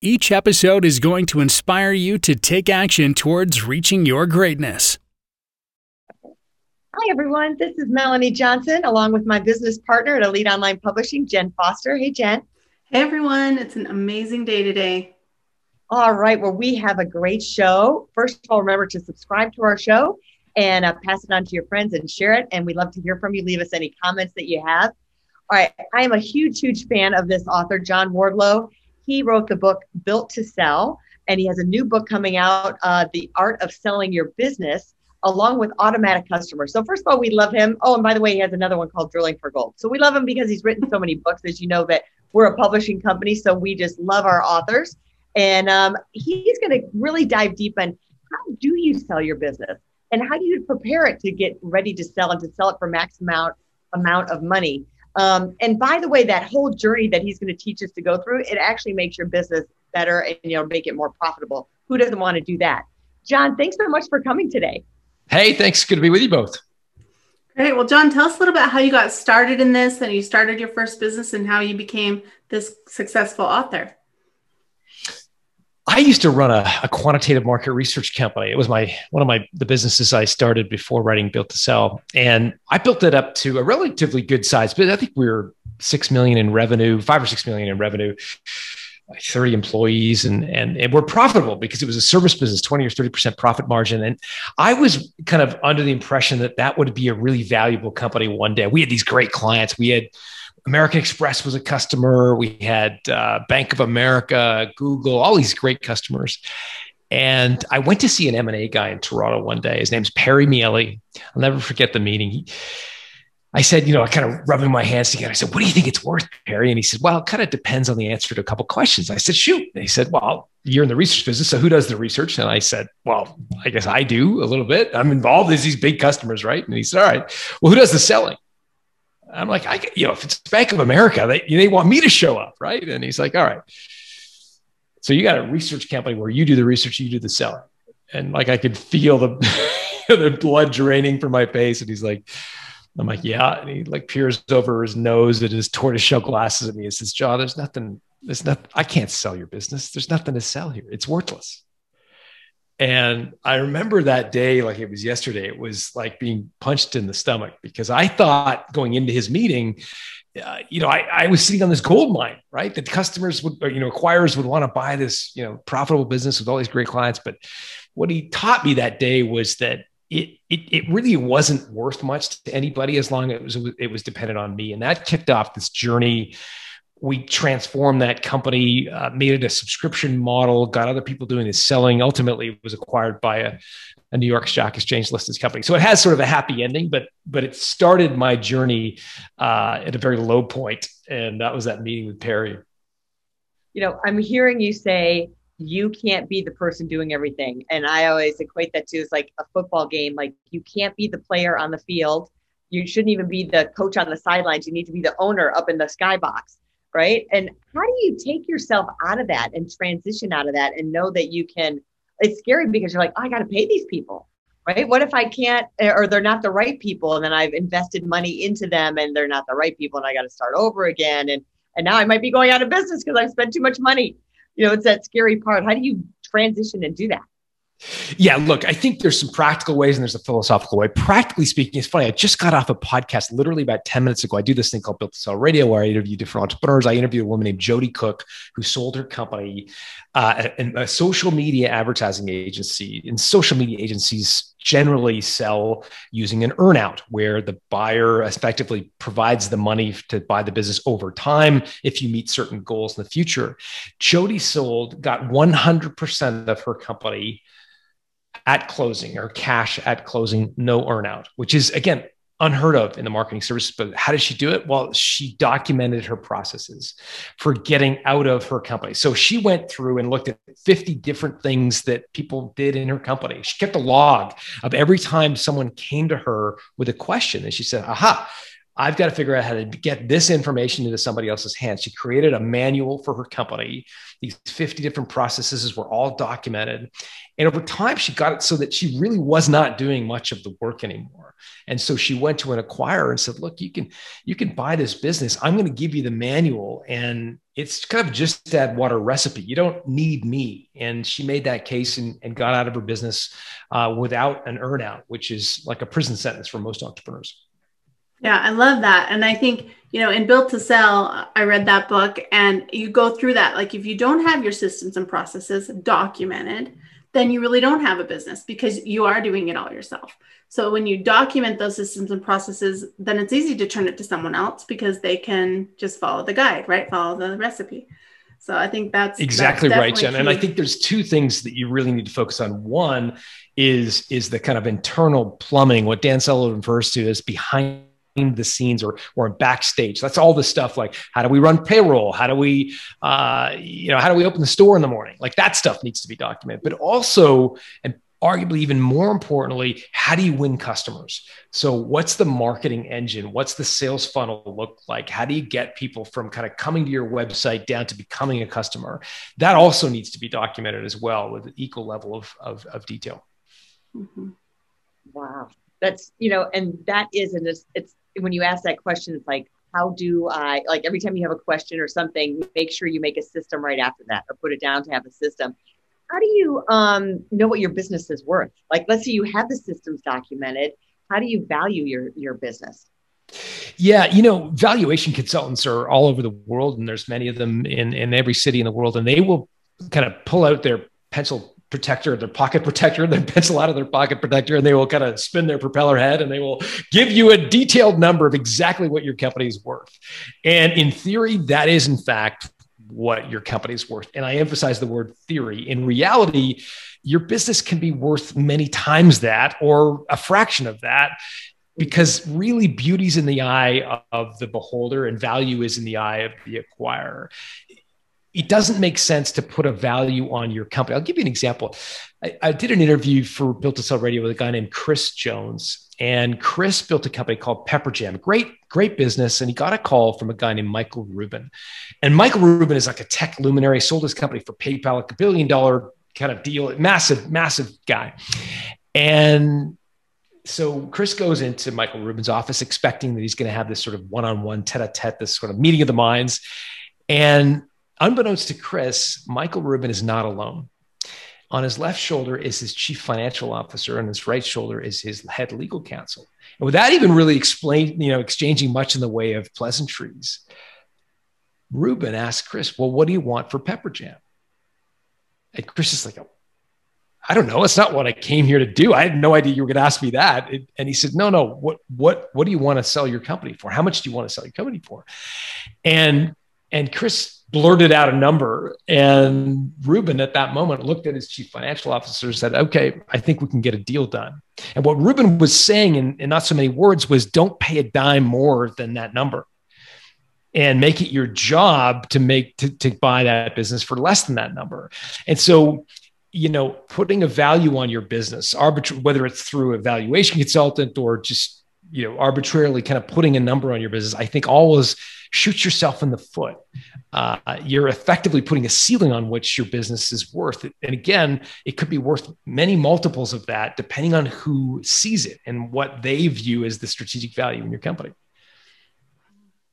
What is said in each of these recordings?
Each episode is going to inspire you to take action towards reaching your greatness. Hi, everyone. This is Melanie Johnson, along with my business partner at Elite Online Publishing, Jen Foster. Hey, Jen. Hey, everyone. It's an amazing day today. All right. Well, we have a great show. First of all, remember to subscribe to our show and uh, pass it on to your friends and share it. And we'd love to hear from you. Leave us any comments that you have. All right. I am a huge, huge fan of this author, John Warrillow. He wrote the book Built to Sell, and he has a new book coming out, uh, The Art of Selling Your Business, along with Automatic Customers. So, first of all, we love him. Oh, and by the way, he has another one called Drilling for Gold. So, we love him because he's written so many books. As you know, that we're a publishing company, so we just love our authors. And um, he's going to really dive deep on how do you sell your business and how do you prepare it to get ready to sell and to sell it for max amount amount of money. Um, and by the way, that whole journey that he's going to teach us to go through, it actually makes your business better and you know make it more profitable. Who doesn't want to do that? John, thanks so much for coming today. Hey, thanks. Good to be with you both. Great. Well, John, tell us a little bit how you got started in this and you started your first business and how you became this successful author. I used to run a, a, quantitative market research company. It was my one of my the businesses I started before writing Built to Sell, and I built it up to a relatively good size. But I think we were six million in revenue, five or six million in revenue, thirty employees, and and, and we're profitable because it was a service business, twenty or thirty percent profit margin. And I was kind of under the impression that that would be a really valuable company one day. We had these great clients. We had American Express was a customer. We had uh, Bank of America, Google, all these great customers. And I went to see an M&A guy in Toronto one day. His name's Perry Miele. I'll never forget the meeting. He, I said, you know, I kind of rubbing my hands together. I said, what do you think it's worth, Perry? And he said, well, it kind of depends on the answer to a couple questions. I said, shoot. And he said, well, you're in the research business. So who does the research? And I said, well, I guess I do a little bit. I'm involved as these big customers, right? And he said, all right, well, who does the selling? I'm like, I, you know, if it's Bank of America, they, they want me to show up, right? And he's like, all right. So you got a research company where you do the research, you do the selling. And like, I could feel the, the blood draining from my face. And he's like, I'm like, yeah. And he like peers over his nose and his tortoiseshell glasses at me and says, John, there's nothing, there's nothing, I can't sell your business. There's nothing to sell here. It's worthless. And I remember that day like it was yesterday. It was like being punched in the stomach because I thought going into his meeting, uh, you know, I, I, was sitting on this gold mine, right? That customers would, or, you know, acquirers would want to buy this, you know, profitable business with all these great clients. But what he taught me that day was that it, it, it really wasn't worth much to anybody as long as it was, it was dependent on me. And that kicked off this journey we transformed that company, uh, made it a subscription model, got other people doing the selling. Ultimately, it was acquired by a, a, New York Stock Exchange listed company. So it has sort of a happy ending, but but it started my journey uh, at a very low point, and that was that meeting with Perry. You know, I'm hearing you say you can't be the person doing everything, and I always equate that to as like a football game. Like you can't be the player on the field. You shouldn't even be the coach on the sidelines. You need to be the owner up in the skybox right? And how do you take yourself out of that and transition out of that and know that you can? It's scary because you're like, oh, I got to pay these people, right? What if I can't, eh, or they're not the right people, and then I've invested money into them and they're not the right people, and I got to start over again, and and now I might be going out of business because I've spent too much money. You know, it's that scary part. How do you transition and do that? Yeah, look, I think there's some practical ways and there's a philosophical way. Practically speaking, it's funny. I just got off a podcast literally about 10 minutes ago. I do this thing called Built to Sell Radio where I interview different entrepreneurs. I interviewed a woman named Jody Cook who sold her company, uh, a, a social media advertising agency. And social media agencies generally sell using an earnout where the buyer effectively provides the money to buy the business over time if you meet certain goals in the future. Jody sold, got 100% of her company at closing or cash at closing, no earnout, which is again unheard of in the marketing services. But how did she do it? Well, she documented her processes for getting out of her company. So she went through and looked at 50 different things that people did in her company. She kept a log of every time someone came to her with a question and she said, aha, I've got to figure out how to get this information into somebody else's hands. She created a manual for her company. These 50 different processes were all documented. And over time, she got it so that she really was not doing much of the work anymore. And so she went to an acquirer and said, look, you can, you can buy this business. I'm going to give you the manual and it's kind of just that water recipe. You don't need me. And she made that case and, and got out of her business uh, without an earnout, which is like a prison sentence for most entrepreneurs. Yeah, I love that. And I think, you know, in Built to Sell, I read that book and you go through that. Like, if you don't have your systems and processes documented, then you really don't have a business because you are doing it all yourself. So when you document those systems and processes, then it's easy to turn it to someone else because they can just follow the guide, right? Follow the recipe. So I think that's exactly that's right, Jen. Key. And I think there's two things that you really need to focus on. One is is the kind of internal plumbing, what Dan Sullivan refers to as behind the scenes or or backstage. That's all the stuff like how do we run payroll? How do we uh, you know how do we open the store in the morning? Like that stuff needs to be documented. But also and arguably even more importantly how do you win customers so what's the marketing engine what's the sales funnel look like how do you get people from kind of coming to your website down to becoming a customer that also needs to be documented as well with an equal level of, of, of detail mm-hmm. wow that's you know and that is and it's, it's when you ask that question, it's like, how do I, like every time you have a question or something, make sure you make a system right after that or put it down to have a system. How do you um, know what your business is worth? Like, let's say you have the systems documented. How do you value your, your business? Yeah, you know, valuation consultants are all over the world, and there's many of them in, in every city in the world, and they will kind of pull out their pencil protector, their pocket protector, their pencil out of their pocket protector, and they will kind of spin their propeller head and they will give you a detailed number of exactly what your company is worth. And in theory, that is in fact what your company is worth. And I emphasize the word theory. In reality, your business can be worth many times that or a fraction of that because really beauty's in the eye of the beholder and value is in the eye of the acquirer it doesn't make sense to put a value on your company. I'll give you an example. I, I, did an interview for Built to Sell Radio with a guy named Chris Jones, and Chris built a company called Pepper Jam. Great, great business. And he got a call from a guy named Michael Rubin. And Michael Rubin is like a tech luminary, sold his company for PayPal, like a billion dollar kind of deal, massive, massive guy. And so Chris goes into Michael Rubin's office expecting that he's going to have this sort of one-on-one tete-a-tete, this sort of meeting of the minds. And Unbeknownst to Chris, Michael Rubin is not alone. On his left shoulder is his chief financial officer, and his right shoulder is his head legal counsel. And without even really explaining, you know, exchanging much in the way of pleasantries, Rubin asked Chris, "Well, what do you want for Pepper Jam?" And Chris is like, "I don't know. It's not what I came here to do. I had no idea you were going to ask me that." And he said, "No, no. What, what, what do you want to sell your company for? How much do you want to sell your company for?" And and Chris blurted out a number. And Rubin at that moment looked at his chief financial officer and said, okay, I think we can get a deal done. And what Rubin was saying in, in not so many words was don't pay a dime more than that number and make it your job to make to, to buy that business for less than that number. And so you know, putting a value on your business, arbitra- whether it's through a valuation consultant or just, you know, arbitrarily kind of putting a number on your business, I think always shoot yourself in the foot. Uh, you're effectively putting a ceiling on which your business is worth. And again, it could be worth many multiples of that, depending on who sees it and what they view as the strategic value in your company.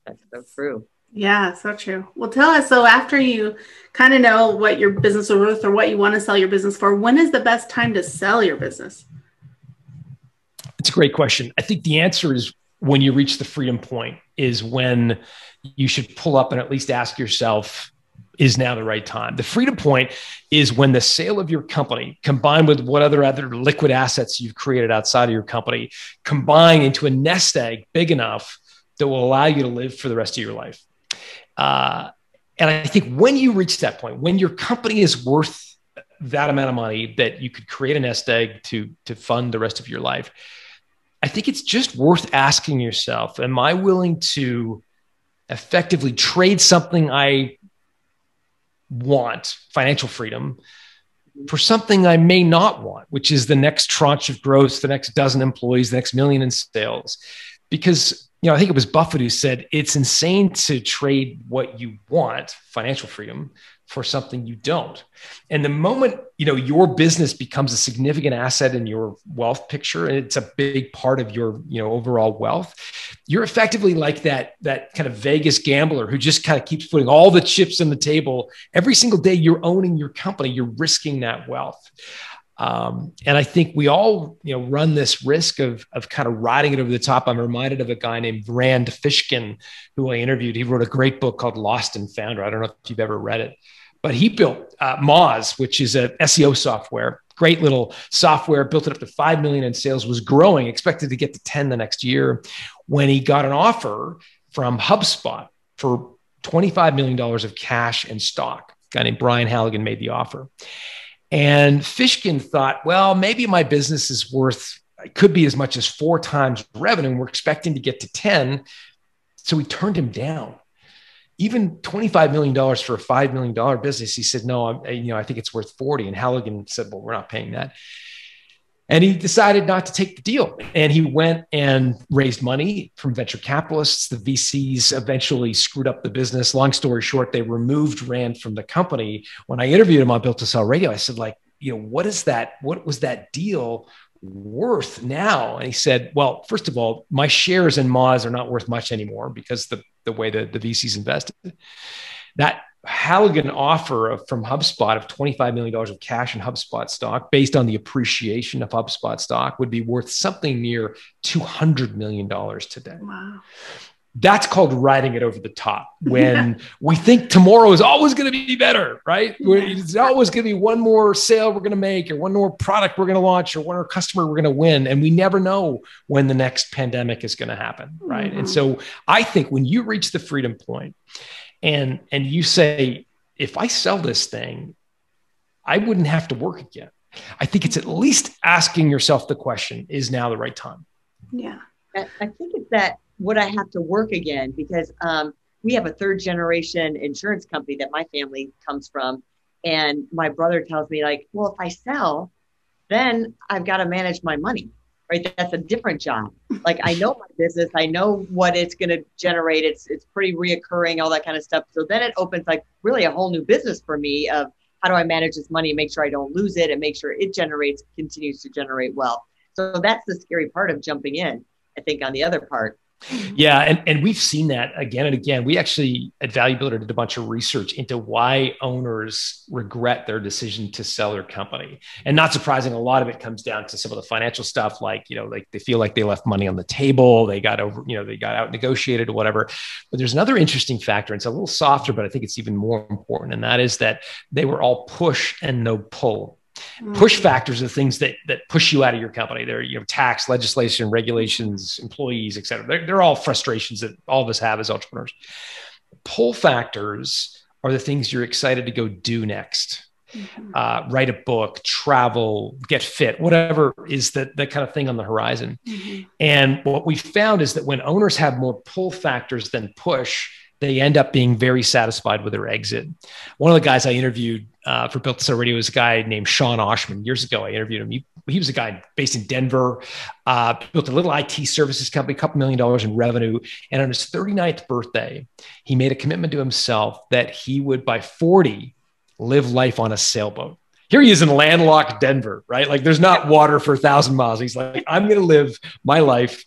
That's so true. Yeah, so true. Well, tell us. So, after you kind of know what your business is worth or what you want to sell your business for, when is the best time to sell your business? It's a great question. I think the answer is when you reach the freedom point is when you should pull up and at least ask yourself is now the right time. The freedom point is when the sale of your company combined with what other other liquid assets you've created outside of your company combine into a nest egg big enough that will allow you to live for the rest of your life. Uh, and I think when you reach that point, when your company is worth that amount of money that you could create a nest egg to to fund the rest of your life, I think it's just worth asking yourself Am I willing to effectively trade something I want, financial freedom, for something I may not want, which is the next tranche of growth, the next dozen employees, the next million in sales? Because you know, I think it was Buffett who said it's insane to trade what you want, financial freedom, for something you don't. And the moment, you know, your business becomes a significant asset in your wealth picture and it's a big part of your, you know, overall wealth, you're effectively like that that kind of Vegas gambler who just kind of keeps putting all the chips on the table. Every single day you're owning your company, you're risking that wealth. Um, and I think we all, you know, run this risk of, of kind of riding it over the top. I'm reminded of a guy named Rand Fishkin, who I interviewed. He wrote a great book called Lost and Found. I don't know if you've ever read it, but he built uh, Moz, which is a SEO software. Great little software, built it up to 5 million in sales, was growing, expected to get to 10 the next year when he got an offer from HubSpot for $25 million of cash and stock. A guy named Brian Halligan made the offer. And Fishkin thought, well, maybe my business is worth, it could be as much as four times revenue. And we're expecting to get to 10. So he turned him down. Even $25 million for a $5 million business, he said, no, I, you know, I think it's worth 40. And Halligan said, well, we're not paying that. And he decided not to take the deal. And he went and raised money from venture capitalists. The VCs eventually screwed up the business. Long story short, they removed Rand from the company. When I interviewed him on Built to Sell Radio, I said, like, you know, what is that? What was that deal worth now? And he said, well, first of all, my shares in Moz are not worth much anymore because the, the way that the VCs invested. That Halligan offer of, from HubSpot of $25 million of cash in HubSpot stock based on the appreciation of HubSpot stock would be worth something near $200 million today. Wow. That's called riding it over the top when we think tomorrow is always going to be better, right? It's always going to be one more sale we're going to make, or one more product we're going to launch, or one more customer we're going to win. And we never know when the next pandemic is going to happen, right? Mm-hmm. And so I think when you reach the freedom point, and and you say if i sell this thing i wouldn't have to work again i think it's at least asking yourself the question is now the right time yeah i think it's that would i have to work again because um, we have a third generation insurance company that my family comes from and my brother tells me like well if i sell then i've got to manage my money right? That's a different job. Like I know my business, I know what it's going to generate. It's it's pretty reoccurring, all that kind of stuff. So then it opens like really a whole new business for me of how do I manage this money and make sure I don't lose it and make sure it generates continues to generate wealth. So that's the scary part of jumping in. I think on the other part Mm-hmm. yeah, and, and we've seen that again and again. We actually at Value Builder did a bunch of research into why owners regret their decision to sell their company. And not surprising, a lot of it comes down to some of the financial stuff, like, you know, like they feel like they left money on the table, they got over, you know, they got out negotiated or whatever. But there's another interesting factor. And it's a little softer, but I think it's even more important. And that is that they were all push and no pull Push factors are things that that push you out of your company. They're you know tax, legislation, regulations, employees, et cetera. They're, they're all frustrations that all of us have as entrepreneurs. Pull factors are the things you're excited to go do next. Mm-hmm. Uh, write a book, travel, get fit, whatever is the, the kind of thing on the horizon. Mm-hmm. And what we found is that when owners have more pull factors than push, they end up being very satisfied with their exit. One of the guys I interviewed uh, for Built Sell Radio was a guy named Sean Oshman. Years ago, I interviewed him. He, he was a guy based in Denver, uh, built a little IT services company, a couple million dollars in revenue. And on his 39th birthday, he made a commitment to himself that he would, by 40, live life on a sailboat. Here he is in landlocked Denver, right? Like there's not water for a thousand miles. He's like, I'm going to live my life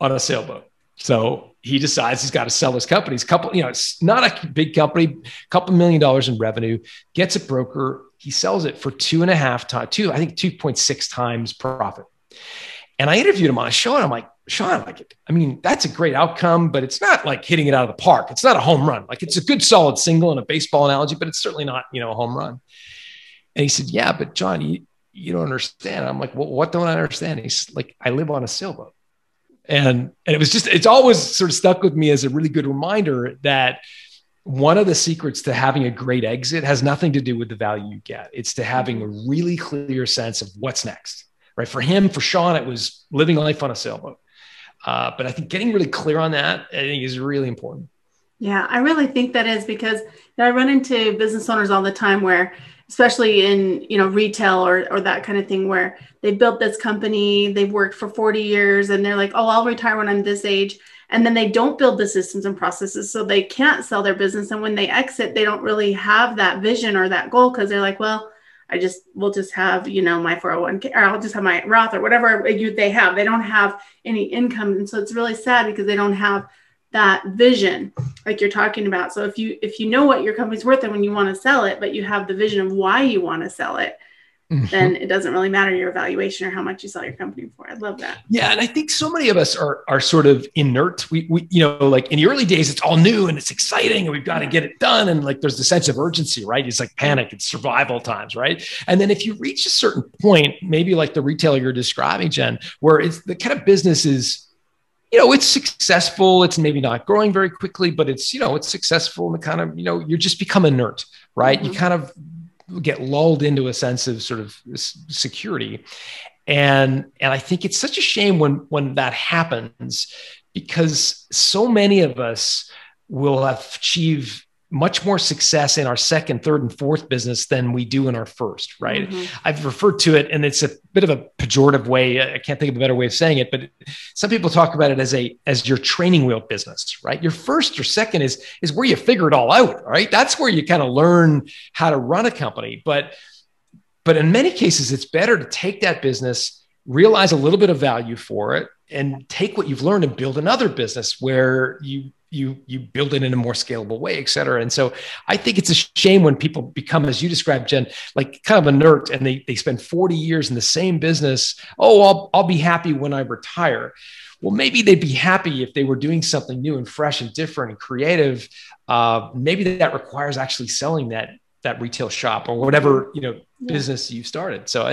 on a sailboat. So he decides he's got to sell his company. A couple, you know, it's not a big company, a couple million dollars in revenue, gets a broker. He sells it for two and a half times, two, I think 2.6 times profit. And I interviewed him on a show and I'm like, Sean, I like, it. I mean, that's a great outcome, but it's not like hitting it out of the park. It's not a home run. Like it's a good solid single and a baseball analogy, but it's certainly not, you know, a home run. And he said, yeah, but John, you, you don't understand. I'm like, well, what don't I understand? He's like, I live on a sailboat and and it was just it's always sort of stuck with me as a really good reminder that one of the secrets to having a great exit has nothing to do with the value you get it's to having a really clear sense of what's next right? For him, for Sean, it was living life on a sailboat. Uh, but I think getting really clear on that, I think, is really important. Yeah, I really think that is because I run into business owners all the time where, especially in you know retail or or that kind of thing, where they built this company, they've worked for 40 years, and they're like, oh, I'll retire when I'm this age, and then they don't build the systems and processes, so they can't sell their business, and when they exit, they don't really have that vision or that goal because they're like, well. I just will just have you know my 401k or I'll just have my Roth or whatever they have. They don't have any income, and so it's really sad because they don't have that vision like you're talking about. So if you if you know what your company's worth and when you want to sell it but you have the vision of why you want to sell it mm-hmm. then it doesn't really matter your evaluation or how much you sell your company for. I love that. Yeah and i think so many of us are are sort of inert. We, we you know like in the early days it's all new and it's exciting and we've got to get it done and like there's the sense of urgency right? It's like panic it's survival times right? And then if you reach a certain point maybe like the retailer you're describing jen where it's the kind of business is you know, it's successful. It's maybe not growing very quickly, but it's, you know, it's successful and the kind of, you know, you just become inert, right? Mm-hmm. You kind of get lulled into a sense of sort of security. And, and I think it's such a shame when, when that happens because so many of us will achieve much more success in our second, third, and fourth business than we do in our first, right? Mm-hmm. I've referred to it, and it's a bit of a pejorative way. I can't think of a better way of saying it, but some people talk about it as a as your training wheel business, right? Your first or second is is where you figure it all out, right? That's where you kind of learn how to run a company. But but in many cases, it's better to take that business, realize a little bit of value for it, and take what you've learned and build another business where you you you build it in a more scalable way, et cetera. And so I think it's a shame when people become, as you described, Jen, like kind of inert and they they spend 40 years in the same business. Oh, I'll I'll be happy when I retire. Well, maybe they'd be happy if they were doing something new and fresh and different and creative. Uh, maybe that requires actually selling that that retail shop or whatever you know yeah. business you started. So I,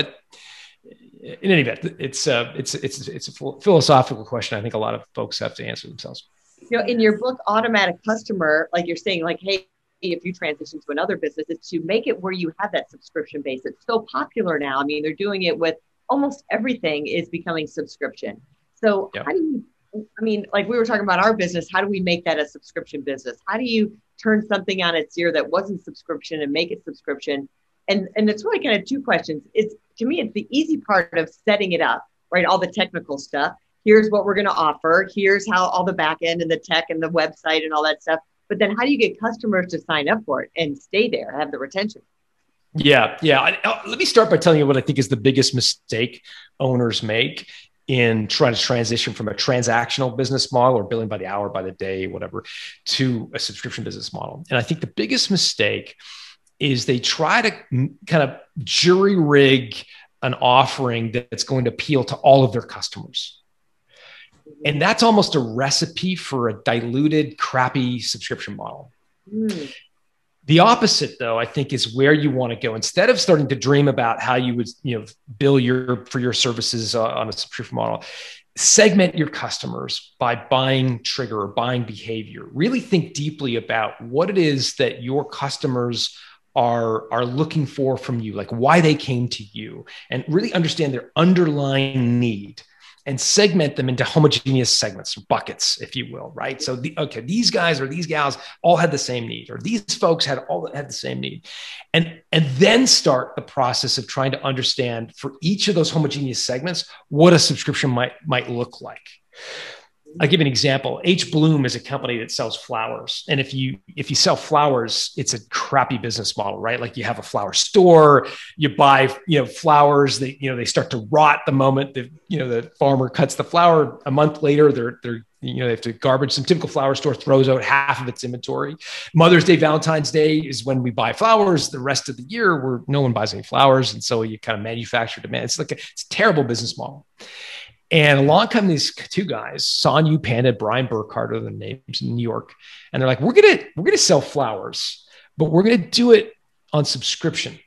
in any event, it's uh, it's it's it's a philosophical question. I think a lot of folks have to answer themselves you know, in your book, Automatic Customer, like you're saying, like, hey, if you transition to another business, is to make it where you have that subscription base. It's so popular now. I mean, they're doing it with almost everything is becoming subscription. So yep. how do you I mean, like we were talking about our business, how do we make that a subscription business? How do you turn something on its ear that wasn't subscription and make it subscription? And and it's really kind of two questions. It's to me, it's the easy part of setting it up, right? All the technical stuff here's what we're going to offer here's how all the back end and the tech and the website and all that stuff but then how do you get customers to sign up for it and stay there have the retention? Yeah yeah I, uh, let me start by telling you what i think is the biggest mistake owners make in trying to transition from a transactional business model or billing by the hour by the day whatever to a subscription business model. And i think the biggest mistake is they try to kind of jury rig an offering that's going to appeal to all of their customers and that's almost a recipe for a diluted, crappy subscription model. Mm. The opposite, though, I think, is where you want to go. Instead of starting to dream about how you would, you know, bill your for your services uh, on a subscription model, segment your customers by buying trigger or buying behavior. Really think deeply about what it is that your customers are are looking for from you like why they came to you and really understand their underlying need and segment them into homogeneous segments buckets if you will right? So the, okay these guys or these gals all had the same need or these folks had all had the same need. And and then start the process of trying to understand for each of those homogeneous segments what a subscription might might look like I'll give an example. H Bloom is a company that sells flowers. And if you if you sell flowers, it's a crappy business model, right? Like you have a flower store, you buy, you know, flowers, they, you know, they start to rot the moment the, you know, the farmer cuts the flower. A month later, they're they're you know, they have to garbage. Some typical flower store throws out half of its inventory. Mother's Day, Valentine's Day is when we buy flowers. The rest of the year, where no one buys any flowers, and so you kind of manufacture demand. It's like a, it's a terrible business model. And along come these two guys, Sonu Panda, Brian Burkhart are the names in New York. And they're like, we're gonna, we're gonna sell flowers, but we're gonna do it on subscription.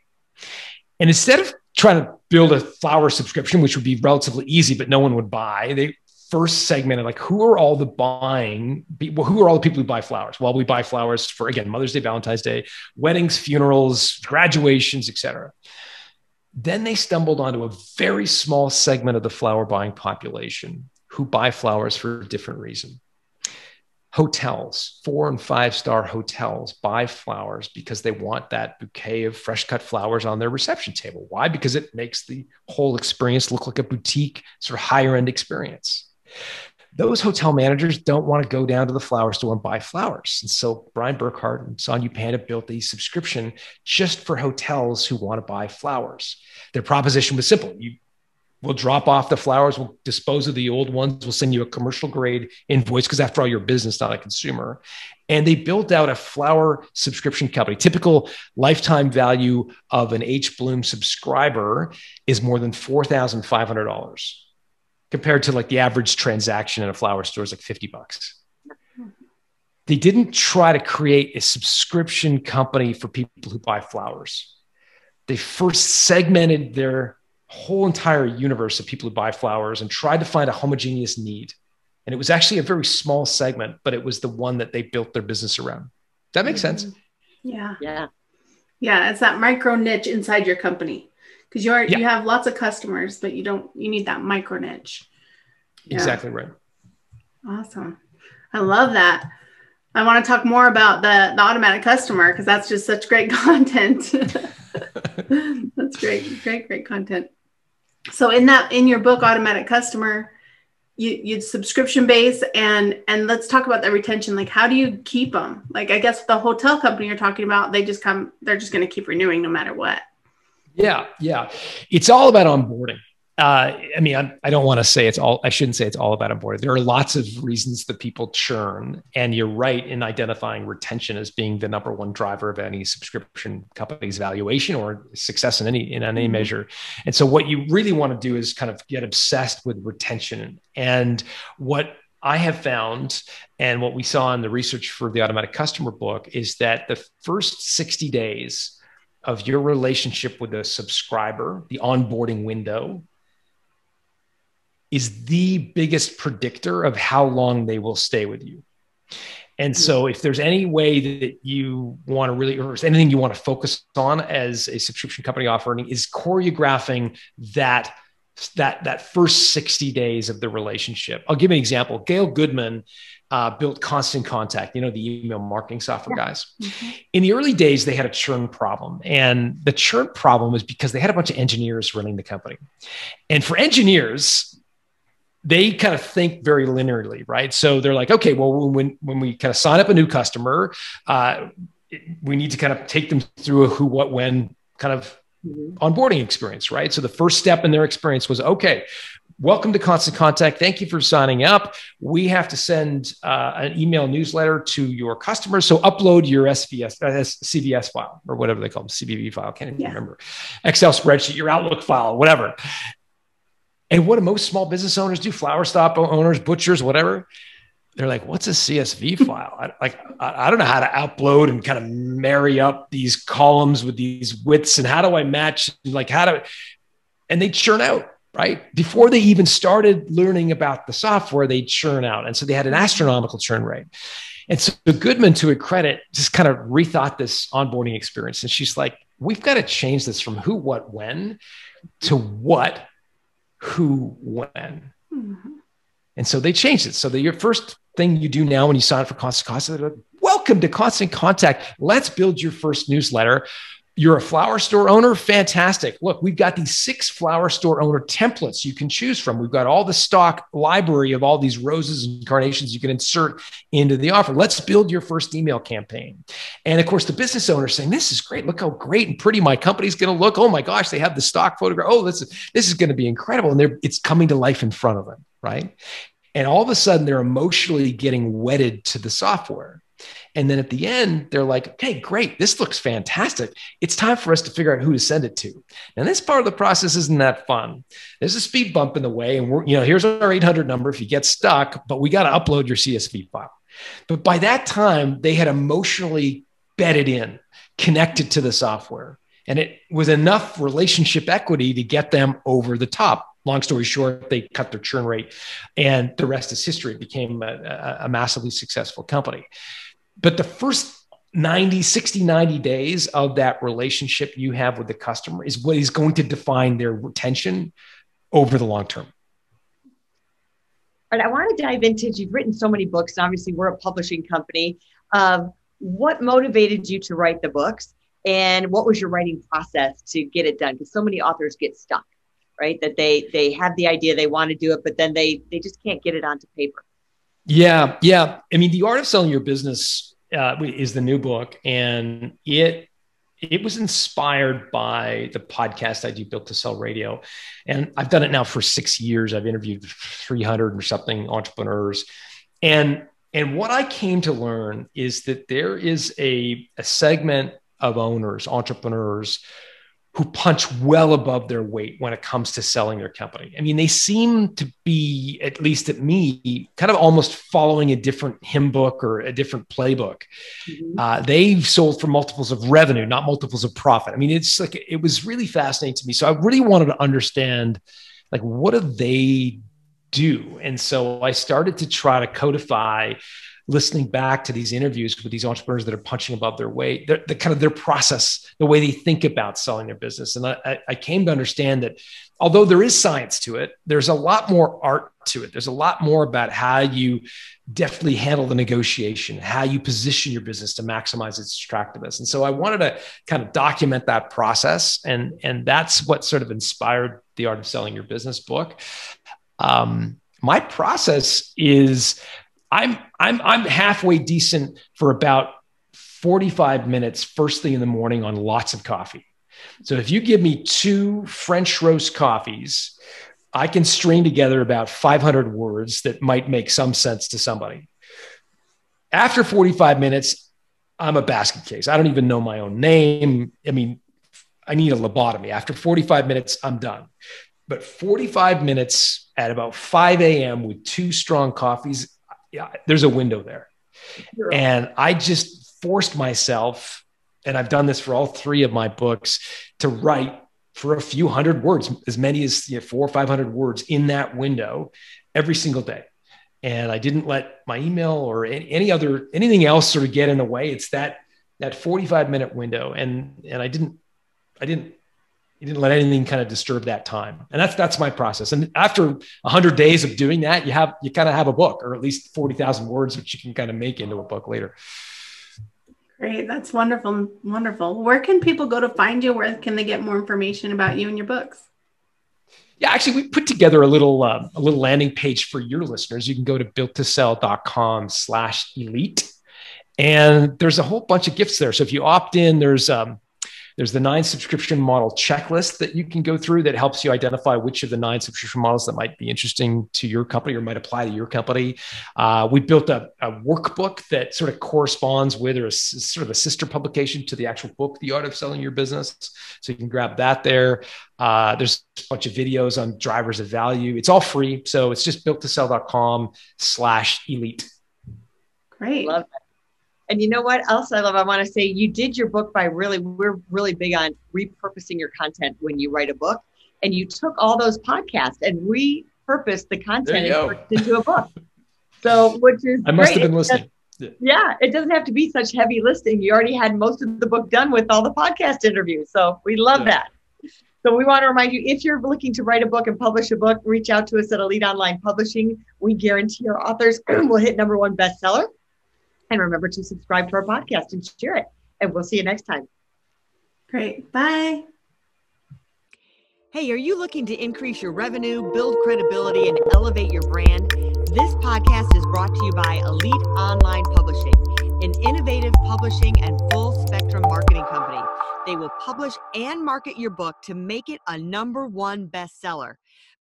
And instead of trying to build a flower subscription, which would be relatively easy, but no one would buy, they first segmented like who are all the buying who are all the people who buy flowers well we buy flowers for again mother's day valentine's day weddings funerals graduations etc Then they stumbled onto a very small segment of the flower buying population who buy flowers for a different reason. Hotels, four and five star hotels buy flowers because they want that bouquet of fresh cut flowers on their reception table. Why? Because it makes the whole experience look like a boutique, sort of higher end experience those hotel managers don't want to go down to the flower store and buy flowers. And so Brian Burkhart and Sonia Panda built a subscription just for hotels who want to buy flowers. Their proposition was simple. You will drop off the flowers, we'll dispose of the old ones, we'll send you a commercial grade invoice because after all, you're a business, not a consumer. And they built out a flower subscription company. Typical lifetime value of an H Bloom subscriber is more than $4,500 compared to like the average transaction in a flower store is like 50 bucks. They didn't try to create a subscription company for people who buy flowers. They first segmented their whole entire universe of people who buy flowers and tried to find a homogeneous need. And it was actually a very small segment, but it was the one that they built their business around. That makes sense. Yeah. Yeah. Yeah. It's that micro niche inside your company because you're yeah. you have lots of customers, but you don't you need that micro niche. Yeah. Exactly right. Awesome. I love that. I want to talk more about the, the automatic customer because that's just such great content. that's great, great, great content. So in that in your book, Automatic Customer, you you subscription base and and let's talk about the retention. Like how do you keep them? Like I guess the hotel company you're talking about, they just come, they're just going to keep renewing no matter what. Yeah, yeah. It's all about onboarding. Uh, I mean, I'm, I do not want to say it's all, I shouldn't say it's all about onboarding. There are lots of reasons that people churn. And you're right in identifying retention as being the number one driver of any subscription company's valuation or success in any, in any mm-hmm. measure. And so what you really want to do is kind of get obsessed with retention. And what I have found, and what we saw in the research for the automatic customer book, is that the first 60 days of your relationship with a subscriber, the onboarding window, is the biggest predictor of how long they will stay with you. And so, if there's any way that you want to really, or anything you want to focus on as a subscription company offering, is choreographing that that that first 60 days of the relationship. I'll give an example. Gail Goodman uh, built Constant Contact, you know, the email marketing software yeah. guys. Mm-hmm. In the early days, they had a churn problem. And the churn problem was because they had a bunch of engineers running the company. And for engineers, they kind of think very linearly, right? So they're like, okay, well, when when we kind of sign up a new customer, uh, we need to kind of take them through a who, what, when kind of mm-hmm. onboarding experience, right? So the first step in their experience was, okay, welcome to Constant Contact. Thank you for signing up. We have to send uh, an email newsletter to your customers. So upload your SVS, uh, CVS file or whatever they call them, CVV file. Can't even yeah. remember. Excel spreadsheet, your Outlook file, whatever. And what do most small business owners do? Flower stop owners, butchers, whatever. They're like, what's a CSV file? I, like, I, I don't know how to upload and kind of marry up these columns with these widths and how do I match? Like, how do, and they churn out, right? Before they even started learning about the software, they churn out. And so they had an astronomical churn rate. And so Goodman, to her credit, just kind of rethought this onboarding experience. And she's like, we've got to change this from who, what, when to what who, when. Mm-hmm. And so they changed it. So that your first thing you do now when you sign up for Constant Contact, like, welcome to Constant Contact. Let's build your first newsletter. You're a flower store owner? Fantastic. Look, we've got these six flower store owner templates you can choose from. We've got all the stock library of all these roses and carnations you can insert into the offer. Let's build your first email campaign. And of course, the business owner saying, This is great. Look how great and pretty my company's going to look. Oh my gosh, they have the stock photograph. Oh, this is, this is going to be incredible. And it's coming to life in front of them, right? And all of a sudden, they're emotionally getting wedded to the software. And then at the end, they're like, okay, great. This looks fantastic. It's time for us to figure out who to send it to. And this part of the process isn't that fun. There's a speed bump in the way. And we're, you know, here's our 800 number if you get stuck, but we got to upload your CSV file. But by that time, they had emotionally bedded in, connected to the software. And it was enough relationship equity to get them over the top long story short, they cut their churn rate, and the rest is history. It became a, a, massively successful company. But the first 90, 60, 90 days of that relationship you have with the customer is what is going to define their retention over the long term. All right, I want to dive into you've written so many books, obviously we're a publishing company. Um, what motivated you to write the books, and what was your writing process to get it done? Because so many authors get stuck, right? That they they have the idea, they want to do it, but then they they just can't get it onto paper. Yeah, yeah. I mean, the art of selling your business uh, is the new book, and it it was inspired by the podcast I do, Built to Sell Radio, and I've done it now for six years. I've interviewed 300 or something entrepreneurs, and and what I came to learn is that there is a, a segment of owners, entrepreneurs who punch well above their weight when it comes to selling their company. I mean, they seem to be, at least at me, kind of almost following a different hymn book or a different playbook. Mm-hmm. Uh, they've sold for multiples of revenue, not multiples of profit. I mean, it's like it was really fascinating to me. So I really wanted to understand, like, what do they do? And so I started to try to codify listening back to these interviews with these entrepreneurs that are punching above their weight, the kind of their process, the way they think about selling their business. And I, I came to understand that although there is science to it, there's a lot more art to it. There's a lot more about how you deftly handle the negotiation, how you position your business to maximize its attractiveness. And so I wanted to kind of document that process. And, and that's what sort of inspired the art of selling your business book. Um, my process is I'm I'm I'm halfway decent for about 45 minutes first thing in the morning on lots of coffee. So if you give me two French roast coffees, I can string together about 500 words that might make some sense to somebody. After 45 minutes, I'm a basket case. I don't even know my own name. I mean, I need a lobotomy. After 45 minutes, I'm done. But 45 minutes at about 5 a.m. with two strong coffees yeah, there's a window there. Sure. And I just forced myself, and I've done this for all three of my books, to write for a few hundred words, as many as you know, four or 500 words in that window every single day. And I didn't let my email or any, any other, anything else sort of get in the way. It's that, that 45 minute window. And, and I didn't, I didn't you didn't let anything kind of disturb that time and that's that's my process and after 100 days of doing that you have you kind of have a book or at least 40,000 words which you can kind of make into a book later great that's wonderful wonderful where can people go to find you where can they get more information about you and your books yeah, actually, we put together a little uh, a little landing page for your listeners. You can go to builttosell.com slash elite. And there's a whole bunch of gifts there. So if you opt in, there's um, there's the nine subscription model checklist that you can go through that helps you identify which of the nine subscription models that might be interesting to your company or might apply to your company. Uh, we built a, a, workbook that sort of corresponds with or is sort of a sister publication to the actual book, The Art of Selling Your Business. So you can grab that there. Uh, there's a bunch of videos on drivers of value. It's all free. So it's just builttosell.com slash elite. Great. Love that. And you know what else I love? I want to say you did your book by really, we're really big on repurposing your content when you write a book. And you took all those podcasts and repurposed the content into a book. So, which is I must great. have been listening. Yeah, it doesn't have to be such heavy listing. You already had most of the book done with all the podcast interviews. So we love yeah. that. So we want to remind you if you're looking to write a book and publish a book, reach out to us at Elite Online Publishing. We guarantee our authors will hit number one bestseller. And remember to subscribe to our podcast and share it. And we'll see you next time. Great. Bye. Hey, are you looking to increase your revenue, build credibility, and elevate your brand? This podcast is brought to you by Elite Online Publishing, an innovative publishing and full spectrum marketing company. They will publish and market your book to make it a number one bestseller.